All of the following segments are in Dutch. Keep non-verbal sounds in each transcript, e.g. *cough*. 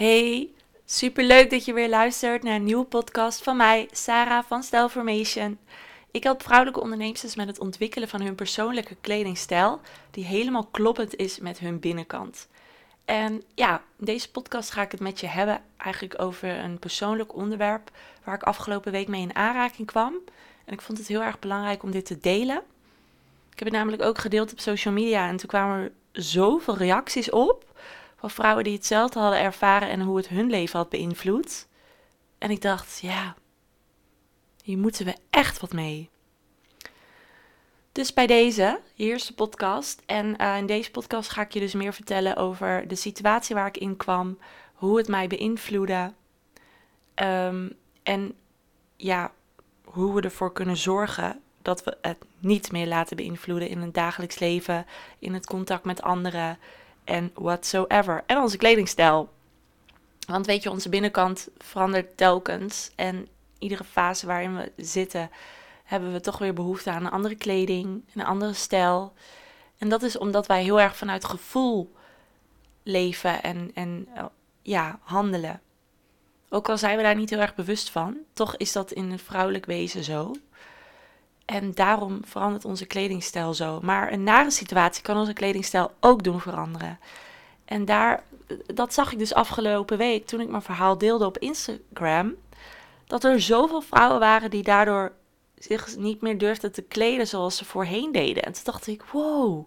Hey, superleuk dat je weer luistert naar een nieuwe podcast van mij, Sarah van Stylformation. Ik help vrouwelijke ondernemers met het ontwikkelen van hun persoonlijke kledingstijl, die helemaal kloppend is met hun binnenkant. En ja, in deze podcast ga ik het met je hebben eigenlijk over een persoonlijk onderwerp waar ik afgelopen week mee in aanraking kwam. En ik vond het heel erg belangrijk om dit te delen. Ik heb het namelijk ook gedeeld op social media en toen kwamen er zoveel reacties op van vrouwen die hetzelfde hadden ervaren en hoe het hun leven had beïnvloed. En ik dacht, ja, hier moeten we echt wat mee. Dus bij deze, hier is de podcast. En uh, in deze podcast ga ik je dus meer vertellen over de situatie waar ik in kwam, hoe het mij beïnvloedde. Um, en ja, hoe we ervoor kunnen zorgen dat we het niet meer laten beïnvloeden in het dagelijks leven, in het contact met anderen en whatsoever. En onze kledingstijl. Want weet je, onze binnenkant verandert telkens. En iedere fase waarin we zitten, hebben we toch weer behoefte aan een andere kleding, een andere stijl. En dat is omdat wij heel erg vanuit gevoel leven en, en ja, handelen. Ook al zijn we daar niet heel erg bewust van, toch is dat in het vrouwelijk wezen zo. En daarom verandert onze kledingstijl zo. Maar een nare situatie kan onze kledingstijl ook doen veranderen. En daar, dat zag ik dus afgelopen week toen ik mijn verhaal deelde op Instagram. Dat er zoveel vrouwen waren die daardoor zich niet meer durfden te kleden zoals ze voorheen deden. En toen dacht ik, wow.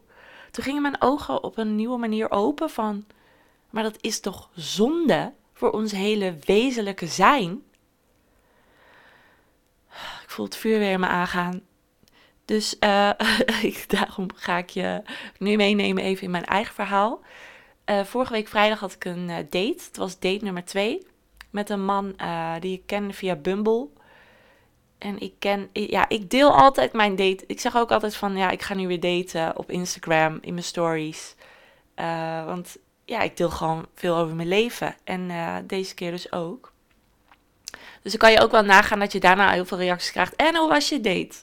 Toen gingen mijn ogen op een nieuwe manier open van, maar dat is toch zonde voor ons hele wezenlijke zijn? Ik voel het vuur weer in me aangaan. Dus *laughs* uh, daarom ga ik je nu meenemen even in mijn eigen verhaal. Uh, vorige week vrijdag had ik een uh, date. Het was date nummer twee. Met een man die ik ken via Bumble. En ik ken, ja, ik deel altijd mijn date. Ik zeg ook altijd van, ja, ik ga nu weer daten op Instagram, in mijn stories. want ja, ik deel gewoon veel over mijn leven. En deze keer dus ook. Dus dan kan je ook wel nagaan dat je daarna heel veel reacties krijgt. En hoe was je date?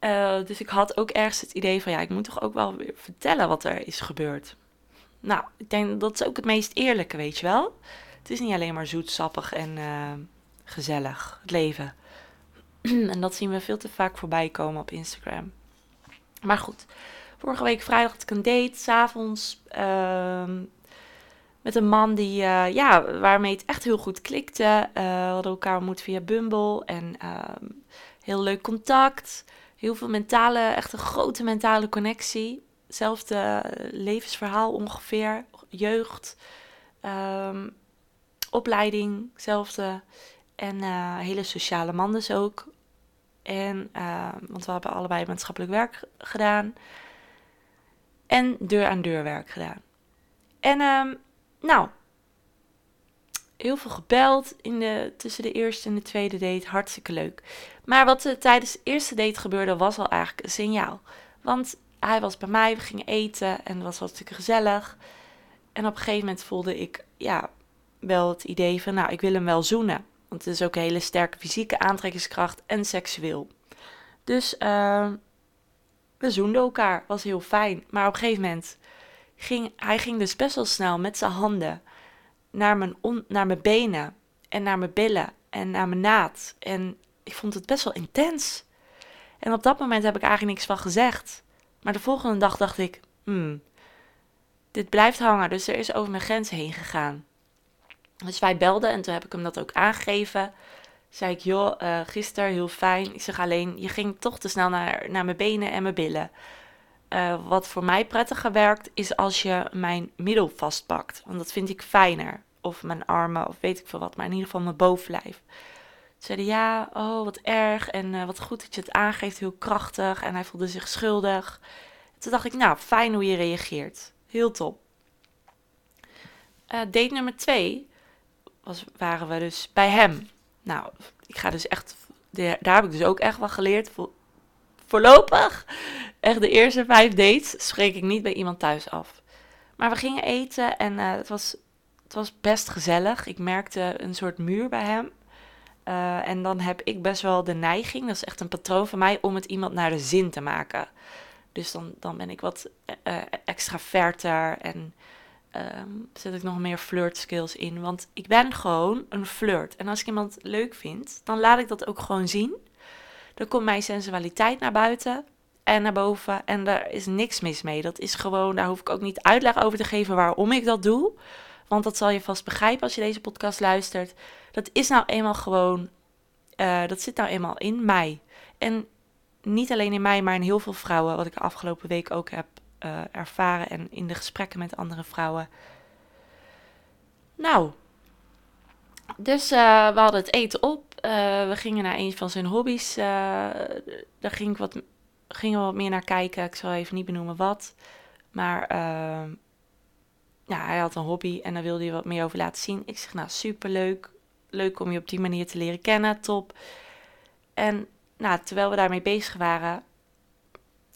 Uh, dus ik had ook ergens het idee van ja, ik moet toch ook wel weer vertellen wat er is gebeurd. Nou, ik denk dat is ook het meest eerlijke, weet je wel. Het is niet alleen maar zoet, sappig en uh, gezellig, het leven. *clears throat* en dat zien we veel te vaak voorbij komen op Instagram. Maar goed, vorige week vrijdag had ik een date, s'avonds, uh, met een man die, uh, ja, waarmee het echt heel goed klikte. we hadden elkaar ontmoet via Bumble en ehm, heel leuk contact heel veel mentale, echt een grote mentale connectie. Hetzelfde levensverhaal ongeveer, jeugd, um, opleiding, hetzelfde. En uh, hele sociale man dus ook. En, uh, want we hebben allebei maatschappelijk werk gedaan. En deur-aan-deur werk gedaan. En um, nou, heel veel gebeld in de, tussen de eerste en de tweede date. Hartstikke leuk. Maar wat er tijdens de eerste date gebeurde, was al eigenlijk een signaal. Want hij was bij mij, we gingen eten en het was hartstikke gezellig. En op een gegeven moment voelde ik ja, wel het idee van, nou, ik wil hem wel zoenen. Want het is ook een hele sterke fysieke aantrekkingskracht en seksueel. Dus uh, we zoenden elkaar, was heel fijn. Maar op een gegeven moment ging hij ging dus best wel snel met zijn handen naar mijn, on, naar mijn benen en naar mijn billen en naar mijn naad. En ik vond het best wel intens. En op dat moment heb ik eigenlijk niks van gezegd. Maar de volgende dag dacht ik, hmm, dit blijft hangen, dus er is over mijn grens heen gegaan. Dus wij belden en toen heb ik hem dat ook aangegeven. Zei ik, joh, uh, gisteren heel fijn. Ik zeg alleen, je ging toch te snel naar, naar mijn benen en mijn billen. Uh, wat voor mij prettiger werkt, is als je mijn middel vastpakt. Want dat vind ik fijner. Of mijn armen, of weet ik veel wat. Maar in ieder geval mijn bovenlijf. Zeiden ja, oh wat erg. En uh, wat goed dat je het aangeeft, heel krachtig. En hij voelde zich schuldig. toen dacht ik, nou, fijn hoe je reageert. Heel top. Uh, date nummer twee was, waren we dus bij hem. Nou, ik ga dus echt, daar heb ik dus ook echt wel geleerd. Voorlopig, echt de eerste vijf dates, spreek ik niet bij iemand thuis af. Maar we gingen eten en uh, het, was, het was best gezellig. Ik merkte een soort muur bij hem. Uh, en dan heb ik best wel de neiging, dat is echt een patroon van mij, om het iemand naar de zin te maken. Dus dan, dan ben ik wat uh, extraverter en ehm, zet ik nog meer flirt skills in. Want ik ben gewoon een flirt. En als ik iemand leuk vind, dan laat ik dat ook gewoon zien. Dan komt mijn sensualiteit naar buiten en naar boven. En daar is niks mis mee. Dat is gewoon, daar hoef ik ook niet uitleg over te geven waarom ik dat doe. Want dat zal je vast begrijpen als je deze podcast luistert. Dat is nou eenmaal gewoon, uh, dat zit nou eenmaal in mij. En niet alleen in mij, maar in heel veel vrouwen, wat ik de afgelopen week ook heb uh, ervaren en in de gesprekken met andere vrouwen. Nou, dus uh, we hadden het eten op. We gingen naar een van zijn hobby's. daar ging ik wat, gingen we wat meer naar kijken. Ik zal even niet benoemen wat. Maar ja, hij had een hobby en daar wilde hij wat meer over laten zien. Ik zeg, nou, superleuk. Leuk om je op die manier te leren kennen, top. En nou, terwijl we daarmee bezig waren,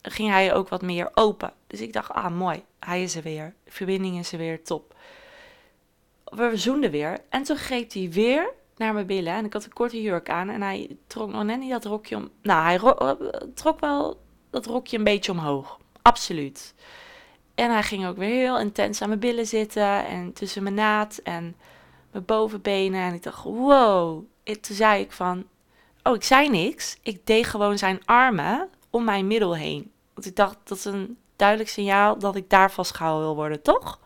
ging hij ook wat meer open. Dus ik dacht, ah, mooi, hij is er weer. Verbinding is er weer, top. We zoenden weer en toen greep hij weer naar mijn billen. En ik had een korte jurk aan en hij trok nog net niet dat rokje om... Nou, hij trok wel dat rokje een beetje omhoog. Absoluut. En hij ging ook weer heel intens aan mijn billen zitten en tussen mijn naad en mijn bovenbenen. En ik dacht, wow. En toen zei ik van, oh, ik zei niks. Ik deed gewoon zijn armen om mijn middel heen. Want ik dacht, dat is een duidelijk signaal dat ik daar vastgehouden wil worden, toch?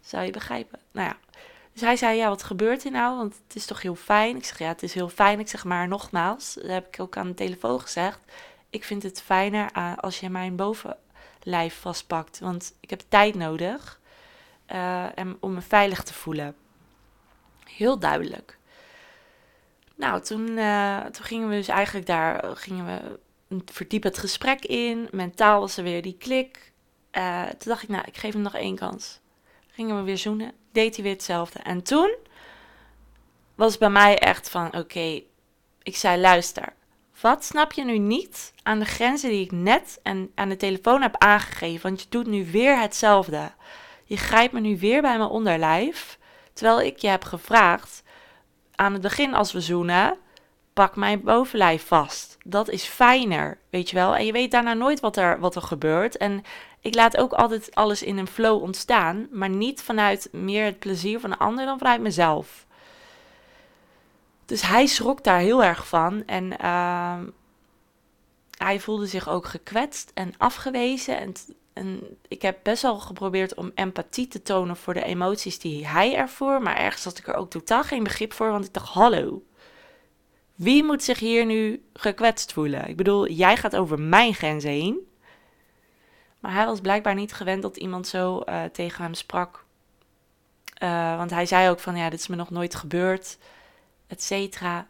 Zou je begrijpen? Nou ja. Dus hij zei, ja, wat gebeurt er nou? Want het is toch heel fijn? Ik zeg, ja, het is heel fijn. Ik zeg maar nogmaals, dat heb ik ook aan de telefoon gezegd. Ik vind het fijner uh, als je mijn bovenlijf vastpakt. Want ik heb tijd nodig uh, om me veilig te voelen. Heel duidelijk. Nou, toen, uh, toen gingen we dus eigenlijk daar, gingen we verdiep het gesprek in. Mentaal was er weer die klik. Uh, toen dacht ik, nou, ik geef hem nog één kans. Gingen we weer zoenen. Deed hij weer hetzelfde. En toen was bij mij echt van, oké, ik zei, luister. Wat snap je nu niet aan de grenzen die ik net en aan de telefoon heb aangegeven? Want je doet nu weer hetzelfde. Je grijpt me nu weer bij mijn onderlijf. Terwijl ik je heb gevraagd aan het begin als we zoenen, pak mijn bovenlijf vast. Dat is fijner, weet je wel. En je weet daarna nooit wat er, wat er gebeurt. En ik laat ook altijd alles in een flow ontstaan, maar niet vanuit meer het plezier van de ander dan vanuit mezelf. Dus hij schrok daar heel erg van en uh, hij voelde zich ook gekwetst en afgewezen. En, en ik heb best wel geprobeerd om empathie te tonen voor de emoties die hij ervoor, maar ergens had ik er ook totaal geen begrip voor, want ik dacht, hallo, wie moet zich hier nu gekwetst voelen? Ik bedoel, jij gaat over mijn grenzen heen. Maar hij was blijkbaar niet gewend dat iemand zo uh, tegen hem sprak. Uh, want hij zei ook van, ja, dit is me nog nooit gebeurd, et cetera.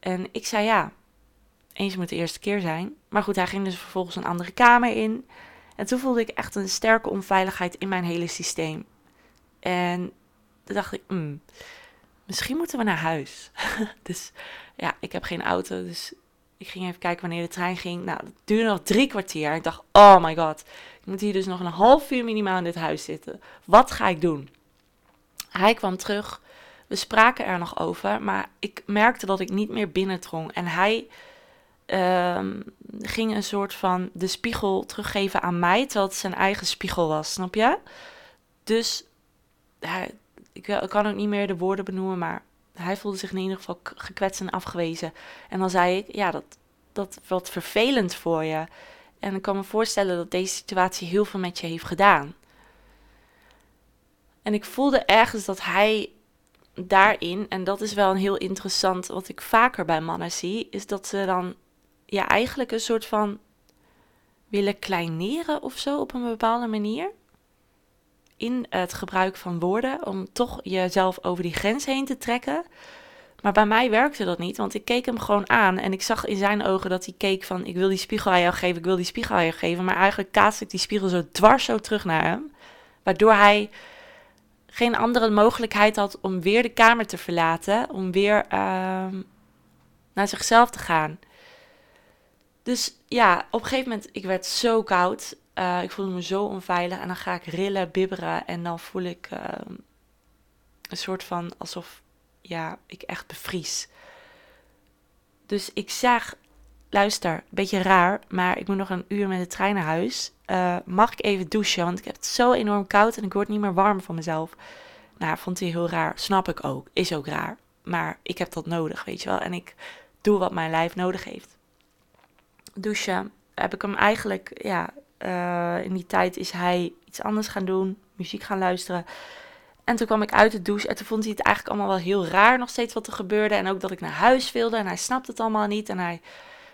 En ik zei, ja, eens moet de eerste keer zijn. Maar goed, hij ging dus vervolgens een andere kamer in. En toen voelde ik echt een sterke onveiligheid in mijn hele systeem. En toen dacht ik, mm, misschien moeten we naar huis. *laughs* dus ja, ik heb geen auto, dus ik ging even kijken wanneer de trein ging. Nou, dat duurde nog drie kwartier. Ik dacht, oh my god, ik moet hier dus nog een half uur minimaal in dit huis zitten. Wat ga ik doen? Hij kwam terug. We spraken er nog over, maar ik merkte dat ik niet meer binnendrong. En hij uh, ging een soort van de spiegel teruggeven aan mij, terwijl het zijn eigen spiegel was, snap je? Dus ja, ik, ik kan ook niet meer de woorden benoemen, maar hij voelde zich in ieder geval gekwetst en afgewezen. En dan zei ik, ja, dat, dat wat vervelend voor je. En ik kan me voorstellen dat deze situatie heel veel met je heeft gedaan. En ik voelde ergens dat hij daarin, en dat is wel een heel interessant, wat ik vaker bij mannen zie, is dat ze dan ja, eigenlijk een soort van willen kleineren of zo op een bepaalde manier in het gebruik van woorden om toch jezelf over die grens heen te trekken. Maar bij mij werkte dat niet, want ik keek hem gewoon aan en ik zag in zijn ogen dat hij keek van ik wil die spiegel aan jou geven, ik wil die spiegel aan jou geven. Maar eigenlijk kaatste ik die spiegel zo dwars zo terug naar hem, waardoor hij geen andere mogelijkheid had om weer de kamer te verlaten, om weer uh, naar zichzelf te gaan. Dus ja, op een gegeven moment, ik werd zo koud. Uh, ik voelde me zo onveilig en dan ga ik rillen, bibberen en dan voel ik uh, een soort van alsof ja, ik echt bevries. Dus ik zeg, luister, beetje raar, maar ik moet nog een uur met de trein naar huis. Eh, mag ik even douchen? Want ik heb het zo enorm koud en ik word niet meer warm van mezelf. Nou, vond hij heel raar. Snap ik ook. Is ook raar. Maar ik heb dat nodig, weet je wel. En ik doe wat mijn lijf nodig heeft. Douchen heb ik hem eigenlijk, ja, uh, in die tijd is hij iets anders gaan doen, muziek gaan luisteren. En toen kwam ik uit de douche en toen vond hij het eigenlijk allemaal wel heel raar nog steeds wat er gebeurde. En ook dat ik naar huis wilde en hij snapte het allemaal niet. En hij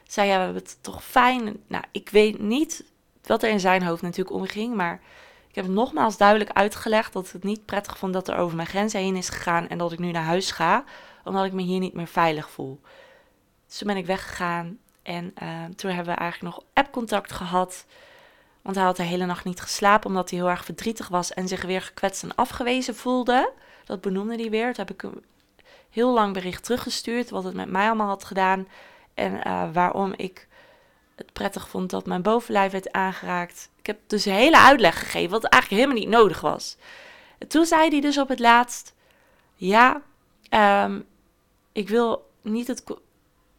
zei, ja, we hebben het toch fijn. Nou, ik weet niet wat er in zijn hoofd natuurlijk omging, maar ik heb nogmaals duidelijk uitgelegd dat het niet prettig vond dat er over mijn grenzen heen is gegaan en dat ik nu naar huis ga, omdat ik me hier niet meer veilig voel. Dus toen ben ik weggegaan en uh, toen hebben we eigenlijk nog appcontact gehad. Want hij had de hele nacht niet geslapen omdat hij heel erg verdrietig was en zich weer gekwetst en afgewezen voelde. Dat benoemde hij weer. Toen heb ik hem heel lang bericht teruggestuurd wat het met mij allemaal had gedaan. En uh, waarom ik het prettig vond dat mijn bovenlijf werd aangeraakt. Ik heb dus een hele uitleg gegeven wat eigenlijk helemaal niet nodig was. En toen zei hij dus op het laatst: Ja, um, ik wil niet het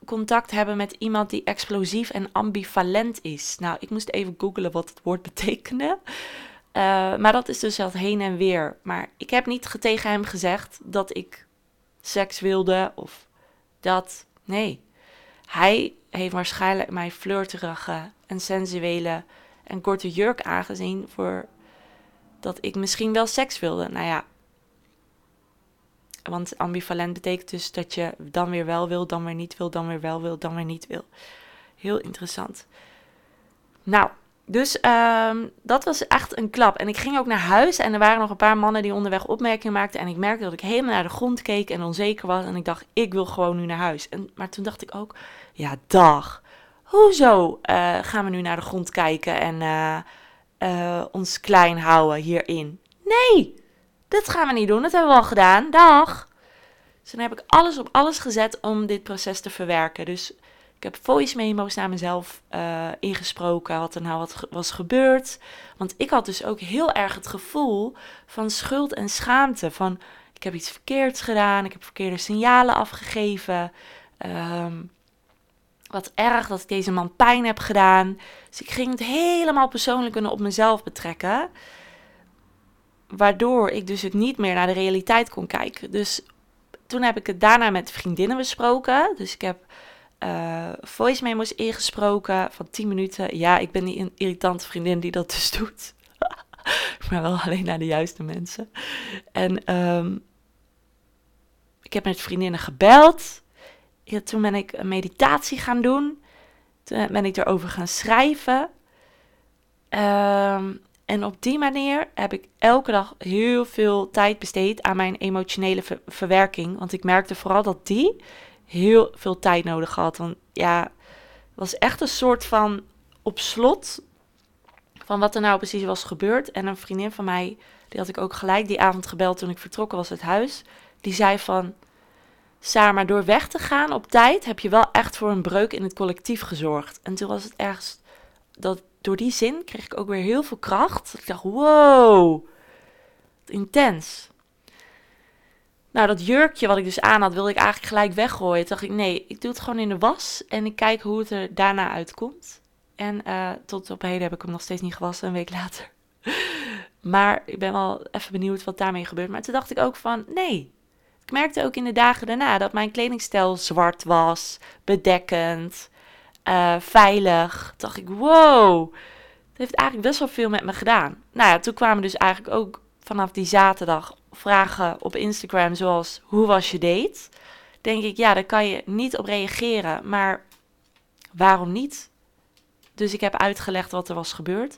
contact hebben met iemand die explosief en ambivalent is. Nou, ik moest even googlen wat het woord betekende. Uh, maar dat is dus dat heen en weer. Maar ik heb niet tegen hem gezegd dat ik seks wilde of dat. Nee. Hij heeft waarschijnlijk mijn flirterige en sensuele en korte jurk aangezien voor dat ik misschien wel seks wilde. Nou ja, want ambivalent betekent dus dat je dan weer wel wil, dan weer niet wil, dan weer wel wil, dan weer niet wil. Heel interessant. Nou, dus um, dat was echt een klap. En ik ging ook naar huis en er waren nog een paar mannen die onderweg opmerkingen maakten. En ik merkte dat ik helemaal naar de grond keek en onzeker was. En ik dacht, ik wil gewoon nu naar huis. En, maar toen dacht ik ook, ja, dag. Hoezo uh, gaan we nu naar de grond kijken en uh, uh, ons klein houden hierin? Nee, dat gaan we niet doen. Dat hebben we al gedaan. Dag. Dus dan heb ik alles op alles gezet om dit proces te verwerken. Dus ik heb voice memo's naar mezelf ingesproken. Wat er nou wat was gebeurd. Want ik had dus ook heel erg het gevoel van schuld en schaamte. Van ik heb iets verkeerds gedaan. Ik heb verkeerde signalen afgegeven. Um, wat erg dat ik deze man pijn heb gedaan. Dus ik ging het helemaal persoonlijk op mezelf betrekken waardoor ik dus het niet meer naar de realiteit kon kijken. Dus toen heb ik het daarna met vriendinnen besproken. Dus ik heb uh, voice memos ingesproken van 10 minuten. Ja, ik ben die irritante vriendin die dat dus *laughs* doet. maar wel alleen naar de juiste mensen. En um, ik heb met vriendinnen gebeld. Toen ben ik een meditatie gaan doen. Toen ben ik erover gaan schrijven. Um, en op die manier heb ik elke dag heel veel tijd besteed aan mijn emotionele verwerking. Want ik merkte vooral dat die heel veel tijd nodig had. Want ja, het was echt een soort van op slot van wat er nou precies was gebeurd. En een vriendin van mij, die had ik ook gelijk die avond gebeld toen ik vertrokken was uit huis. Die zei van, Saar, maar door weg te gaan op tijd heb je wel echt voor een breuk in het collectief gezorgd. En toen was het ergens dat door die zin kreeg ik ook weer heel veel kracht. Ik dacht, wow, intens. Nou, dat jurkje wat ik dus aan had, wilde ik eigenlijk gelijk weggooien. Toen dacht ik, nee, ik doe het gewoon in de was en ik kijk hoe het er daarna uitkomt. En uh, tot op heden heb ik hem nog steeds niet gewassen, een week later. *laughs* maar ik ben wel even benieuwd wat daarmee gebeurt. Maar toen dacht ik ook van, nee. Ik merkte ook in de dagen daarna dat mijn kledingstijl zwart was, bedekkend uh, veilig. Dacht ik, wow, het heeft eigenlijk best wel veel met me gedaan. Nou ja, toen kwamen dus eigenlijk ook vanaf die zaterdag vragen op Instagram zoals, hoe was je date? Denk ik, ja, daar kan je niet op reageren, maar waarom niet? Dus ik heb uitgelegd wat er was gebeurd.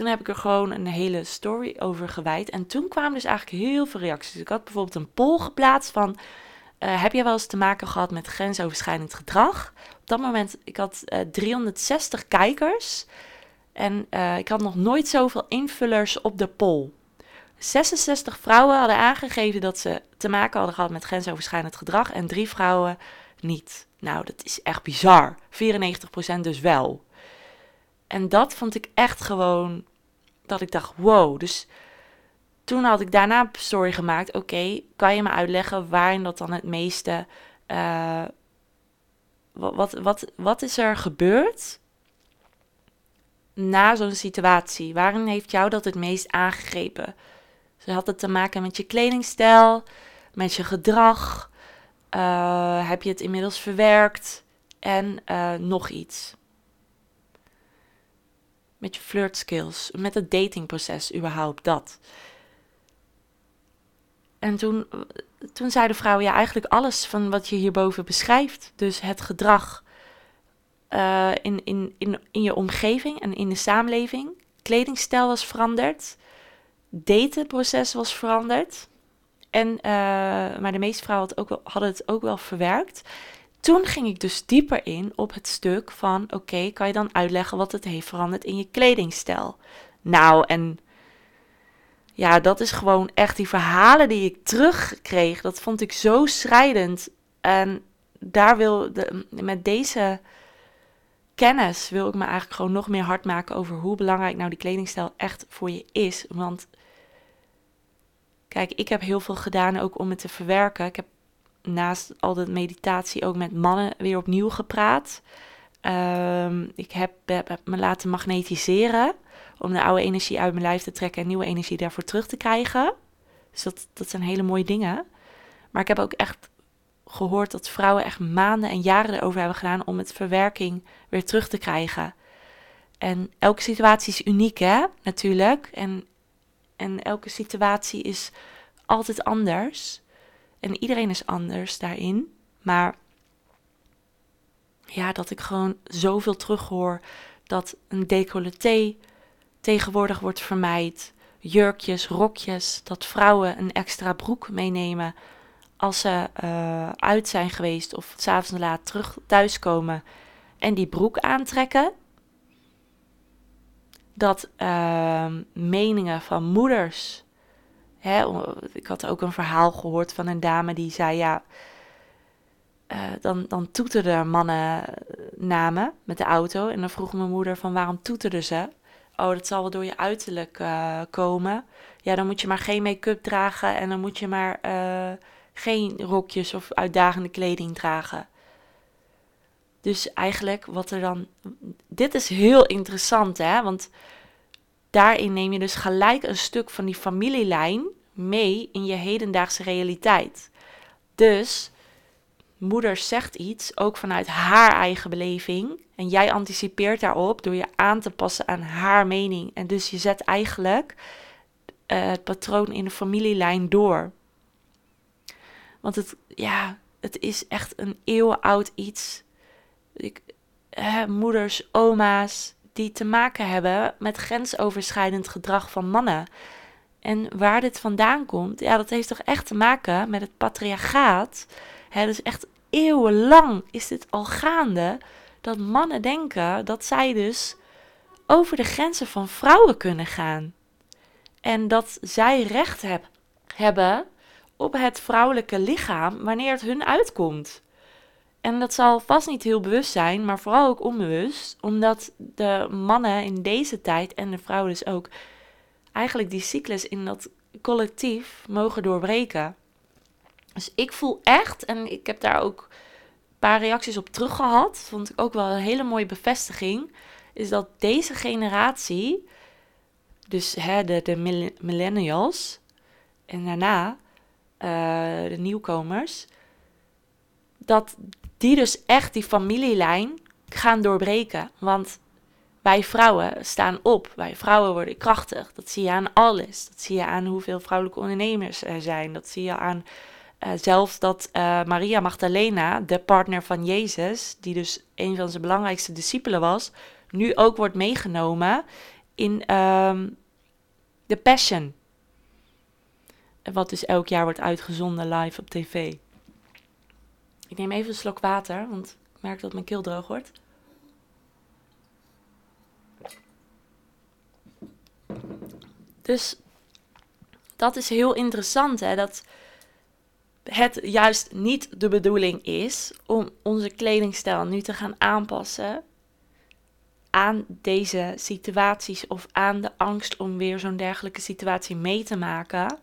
Toen heb ik er gewoon een hele story over gewijd. En toen kwamen dus eigenlijk heel veel reacties. Ik had bijvoorbeeld een poll geplaatst van... Uh, heb jij wel eens te maken gehad met grensoverschrijdend gedrag? Op dat moment, ik had uh, eh, 360 kijkers en uh, ik had nog nooit zoveel invullers op de poll. 66 vrouwen hadden aangegeven dat ze te maken hadden gehad met grensoverschrijdend gedrag en drie vrouwen niet. Nou, dat is echt bizar. 94% dus wel. En dat vond ik echt gewoon dat ik dacht, wow. Dus toen had ik daarna een story gemaakt. Oké, kan je me uitleggen waarin dat dan het meeste. Uh, wat, wat, wat is er gebeurd? na zo'n situatie? Waarin heeft jou dat het meest aangegrepen? Ze had het te maken met je kledingstijl, met je gedrag. Uh, heb je het inmiddels verwerkt? En uh, nog iets. Met je flirt skills, met het datingproces überhaupt, dat. En toen, toen zei de vrouw, ja, eigenlijk alles van wat je hierboven beschrijft. Dus het gedrag uh, in, in, in, in je omgeving en in de samenleving. Kledingstijl was veranderd. Datenproces was veranderd. En, uh, maar de meeste vrouwen had ook wel, hadden het ook wel verwerkt. Toen ging ik dus dieper in op het stuk van: oké, kan je dan uitleggen wat het heeft veranderd in je kledingstijl? Nou, en ja, dat is gewoon echt die verhalen die ik terugkreeg. Dat vond ik zo schrijdend. En daar wil de, met deze kennis wil ik me eigenlijk gewoon nog meer hard maken over hoe belangrijk nou die kledingstijl echt voor je is. Want kijk, ik heb heel veel gedaan ook om het te verwerken. Ik heb naast al de meditatie ook met mannen weer opnieuw gepraat. Ehm, ik heb, heb, me laten magnetiseren om de oude energie uit mijn lijf te trekken en nieuwe energie daarvoor terug te krijgen. Dus dat, dat zijn hele mooie dingen. Maar ik heb ook echt gehoord dat vrouwen echt maanden en jaren erover hebben gedaan om het verwerking weer terug te krijgen. En elke situatie is uniek, hè, natuurlijk. En, en elke situatie is altijd anders. En iedereen is anders daarin. Maar ja, dat ik gewoon zoveel terughoor dat een decolleté tegenwoordig wordt vermijd. Jurkjes, rokjes, dat vrouwen een extra broek meenemen als ze uh, uit zijn geweest of s'avonds laat terug thuiskomen en die broek aantrekken. Dat uh, meningen van moeders. Hè, ik had ook een verhaal gehoord van een dame die zei: Ja, uh, dan, dan toeterden mannen namen met de auto. En dan vroeg mijn moeder: van waarom toeterden ze? Oh, dat zal wel door je uiterlijk uh, komen. Ja, dan moet je maar geen make-up dragen en dan moet je maar geen rokjes of uitdagende kleding dragen. Dus eigenlijk wat er dan. Dit is heel interessant, hè? Want daarin neem je dus gelijk een stuk van die familielijn mee in je hedendaagse realiteit. Dus moeder zegt iets, ook vanuit haar eigen beleving. En jij anticipeert daarop door je aan te passen aan haar mening. En dus je zet eigenlijk uh, het patroon in de familielijn door. Want het, ja, het is echt een eeuwenoud iets. Ik, hè, moeders, oma's, die te maken hebben met grensoverschrijdend gedrag van mannen. En waar dit vandaan komt, ja, dat heeft toch echt te maken met het patriarchaat. Hè, dus echt eeuwenlang is dit al gaande dat mannen denken dat zij dus over de grenzen van vrouwen kunnen gaan. En dat zij recht heb, hebben op het vrouwelijke lichaam wanneer het hun uitkomt. En dat zal vast niet heel bewust zijn, maar vooral ook onbewust, omdat de mannen in deze tijd en de vrouwen dus ook eigenlijk die cyclus in dat collectief mogen doorbreken. Dus ik voel echt, en ik heb daar ook een paar reacties op terug gehad, vond ik ook wel een hele mooie bevestiging, is dat deze generatie, dus hè, de, millennials en daarna, uh, de nieuwkomers, dat die dus echt die familielijn gaan doorbreken. Want wij vrouwen staan op, wij vrouwen worden krachtig. Dat zie je aan alles. Dat zie je aan hoeveel vrouwelijke ondernemers er zijn. Dat zie je aan uh, zelfs dat uh, Maria Magdalena, de partner van Jezus, die dus een van zijn belangrijkste discipelen was, nu ook wordt meegenomen in de Passion. Wat dus elk jaar wordt uitgezonden live op tv. Ik neem even een slok water, want ik merk dat mijn keel droog wordt. Dus dat is heel interessant, hè? Dat het juist niet de bedoeling is om onze kledingstijl nu te gaan aanpassen aan deze situaties of aan de angst om weer zo'n dergelijke situatie mee te maken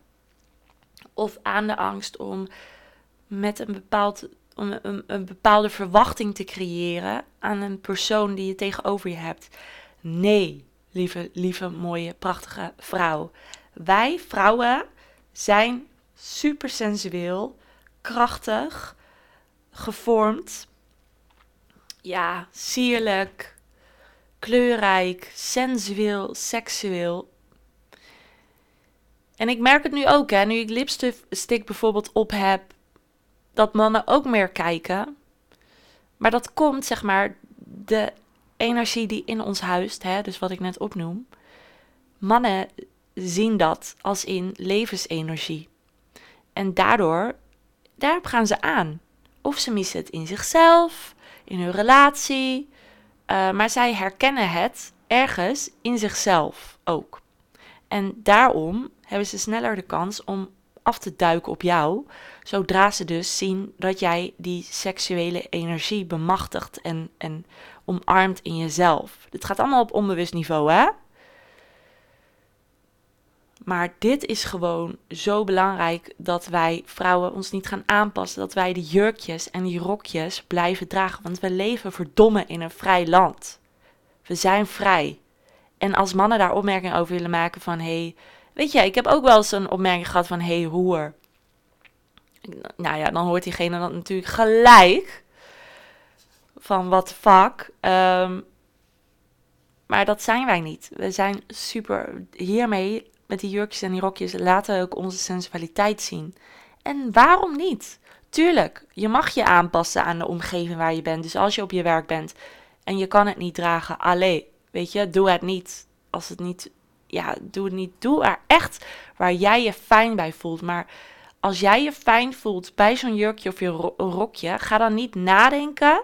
of aan de angst om met een, bepaald, om een, bepaalde verwachting te creëren aan een persoon die je tegenover je hebt. Nee, lieve, lieve, mooie, prachtige vrouw. Wij vrouwen zijn super sensueel, krachtig, gevormd, ja, sierlijk, kleurrijk, sensueel, seksueel. En ik merk het nu ook, hè, nu ik lipstick bijvoorbeeld op heb, dat mannen ook meer kijken. Maar dat komt, zeg maar, de energie die in ons huist, hè, dus wat ik net opnoem. Mannen zien dat als in levensenergie. En daardoor, daarop gaan ze aan. Of ze missen het in zichzelf, in hun relatie. Uh, maar zij herkennen het ergens in zichzelf ook. En daarom hebben ze sneller de kans om af te duiken op jou, zodra ze dus zien dat jij die seksuele energie bemachtigt en, en omarmt in jezelf. Dit gaat allemaal op onbewust niveau, hè? Maar dit is gewoon zo belangrijk dat wij vrouwen ons niet gaan aanpassen. Dat wij die jurkjes en die rokjes blijven dragen. Want we leven verdomme in een vrij land. We zijn vrij. En als mannen daar opmerkingen over willen maken van... Hey, weet je, ik heb ook wel eens een opmerking gehad van... Hey, hoer. Nou ja, dan hoort diegene dan natuurlijk gelijk. Van wat fuck. Um, maar dat zijn wij niet. We zijn super... Hiermee met die jurkjes en die rokjes laten we ook onze sensualiteit zien. En waarom niet? Tuurlijk, je mag je aanpassen aan de omgeving waar je bent. Dus als je op je werk bent en je kan het niet dragen, alleen, weet je, doe het niet. Als het niet, ja, doe het niet. Doe er echt waar jij je fijn bij voelt. Maar als jij je fijn voelt bij zo'n jurkje of je rokje, ga dan niet nadenken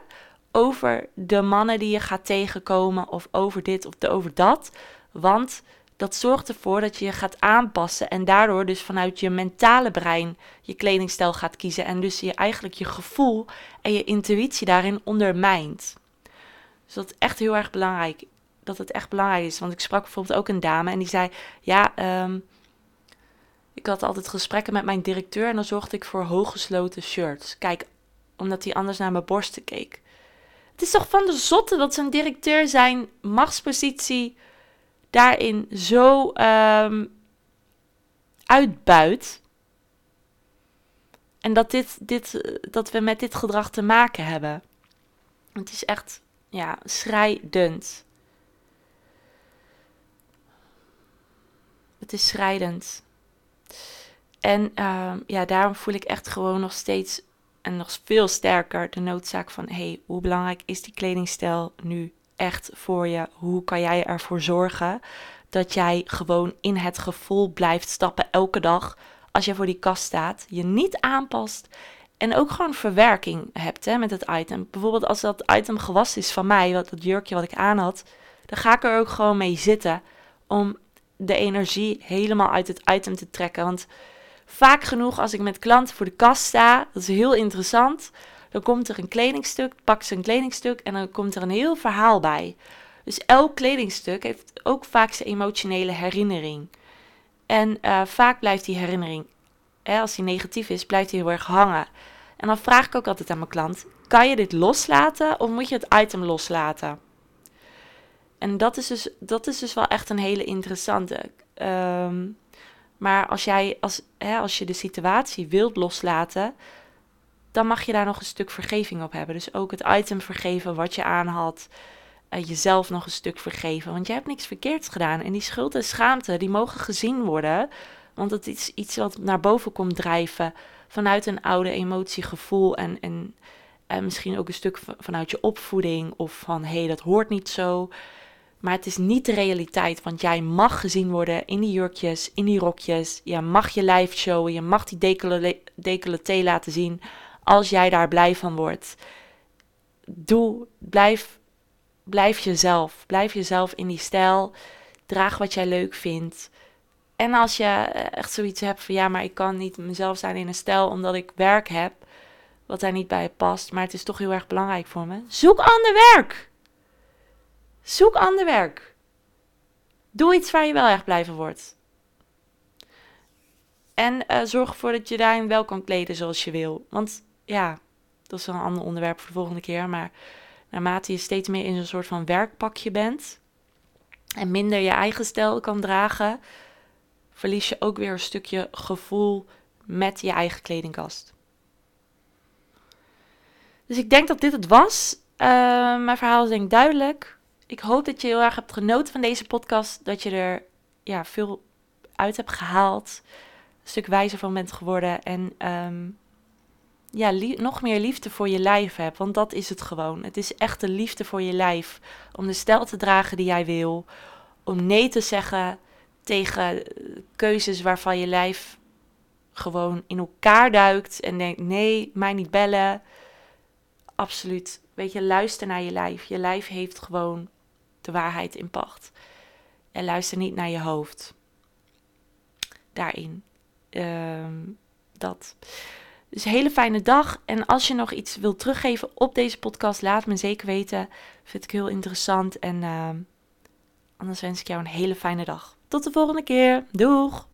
over de mannen die je gaat tegenkomen of over dit of over dat. Want dat zorgt ervoor dat je je gaat aanpassen en daardoor dus vanuit je mentale brein je kledingstijl gaat kiezen en dus je eigenlijk je gevoel en je intuïtie daarin ondermijnt. Dus dat is echt heel erg belangrijk. Dat het echt belangrijk is. Want ik sprak bijvoorbeeld ook een dame en die zei: Ja, ehm, ik had altijd gesprekken met mijn directeur en dan zorgde ik voor hooggesloten shirts. Kijk, omdat hij anders naar mijn borsten keek. Het is toch van de zotte dat zijn directeur zijn machtspositie daarin zo um, uitbuit. En dat, dit, dit, dat we met dit gedrag te maken hebben. Het is echt, ja, schrijdend. Het is schrijdend. En uh, ja, daarom voel ik echt gewoon nog steeds en nog veel sterker de noodzaak van: hey, hoe belangrijk is die kledingstijl nu echt voor je? Hoe kan jij ervoor zorgen dat jij gewoon in het gevoel blijft stappen elke dag als je voor die kast staat, je niet aanpast en ook gewoon verwerking hebt hè, met het item. Bijvoorbeeld als dat item gewassen is van mij, dat jurkje wat ik aan had, dan ga ik er ook gewoon mee zitten om de energie helemaal uit het item te trekken. Want vaak genoeg als ik met klanten voor de kast sta, dat is heel interessant, dan komt er een kledingstuk, pak ze een kledingstuk en dan komt er een heel verhaal bij. Dus elk kledingstuk heeft ook vaak zijn emotionele herinnering. En uh, vaak blijft die herinnering, hè, als die negatief is, blijft die heel erg hangen. En dan vraag ik ook altijd aan mijn klant: kan je dit loslaten of moet je het item loslaten? En dat is dus, dat is dus wel echt een hele interessante. Um, maar als, jij, als, hè, als je de situatie wilt loslaten, dan mag je daar nog een stuk vergeving op hebben. Dus ook het item vergeven wat je aan had. Uh, jezelf nog een stuk vergeven. Want je hebt niks verkeerds gedaan. En die schuld en schaamte, die mogen gezien worden. Want het is iets wat naar boven komt drijven. Vanuit een oude emotie, gevoel en, en, en misschien ook een stuk vanuit je opvoeding. Of van, hé, hey, dat hoort niet zo. Maar het is niet de realiteit, want jij mag gezien worden in die jurkjes, in die rokjes. Je mag je lijf showen, je mag die decolleté laten zien als jij daar blij van wordt. Doe, blijf, blijf jezelf. Blijf jezelf in die stijl. Draag wat jij leuk vindt. En als je echt zoiets hebt van ja, maar ik kan niet mezelf zijn in een stijl omdat ik werk heb, wat daar niet bij past, maar het is toch heel erg belangrijk voor me. Zoek ander werk. Zoek ander werk. Doe iets waar je wel echt blij van wordt. En uh, zorg ervoor dat je daarin wel kan kleden zoals je wil. Want ja, dat is wel een ander onderwerp voor de volgende keer. Maar naarmate je steeds meer in zo'n soort van werkpakje bent, en minder je eigen stijl kan dragen, verlies je ook weer een stukje gevoel met je eigen kledingkast. Dus ik denk dat dit het was. Uh, mijn verhaal is denk ik duidelijk. Ik hoop dat je heel erg hebt genoten van deze podcast. Dat je er ja, veel uit hebt gehaald. Een stuk wijzer van bent geworden. En um, ja, nog meer liefde voor je lijf hebt. Want dat is het gewoon. Het is echt de liefde voor je lijf. Om de stijl te dragen die jij wil. Om nee te zeggen tegen keuzes waarvan je lijf gewoon in elkaar duikt. En denkt: nee, mij niet bellen. Absoluut. Weet je, luister naar je lijf. Je lijf heeft gewoon de waarheid in pacht. En luister niet naar je hoofd. Daarin. Ehm, dat. Dus een hele fijne dag. En als je nog iets wilt teruggeven op deze podcast, laat me zeker weten. Vind ik heel interessant. En uh, anders wens ik jou een hele fijne dag. Tot de volgende keer. Doeg!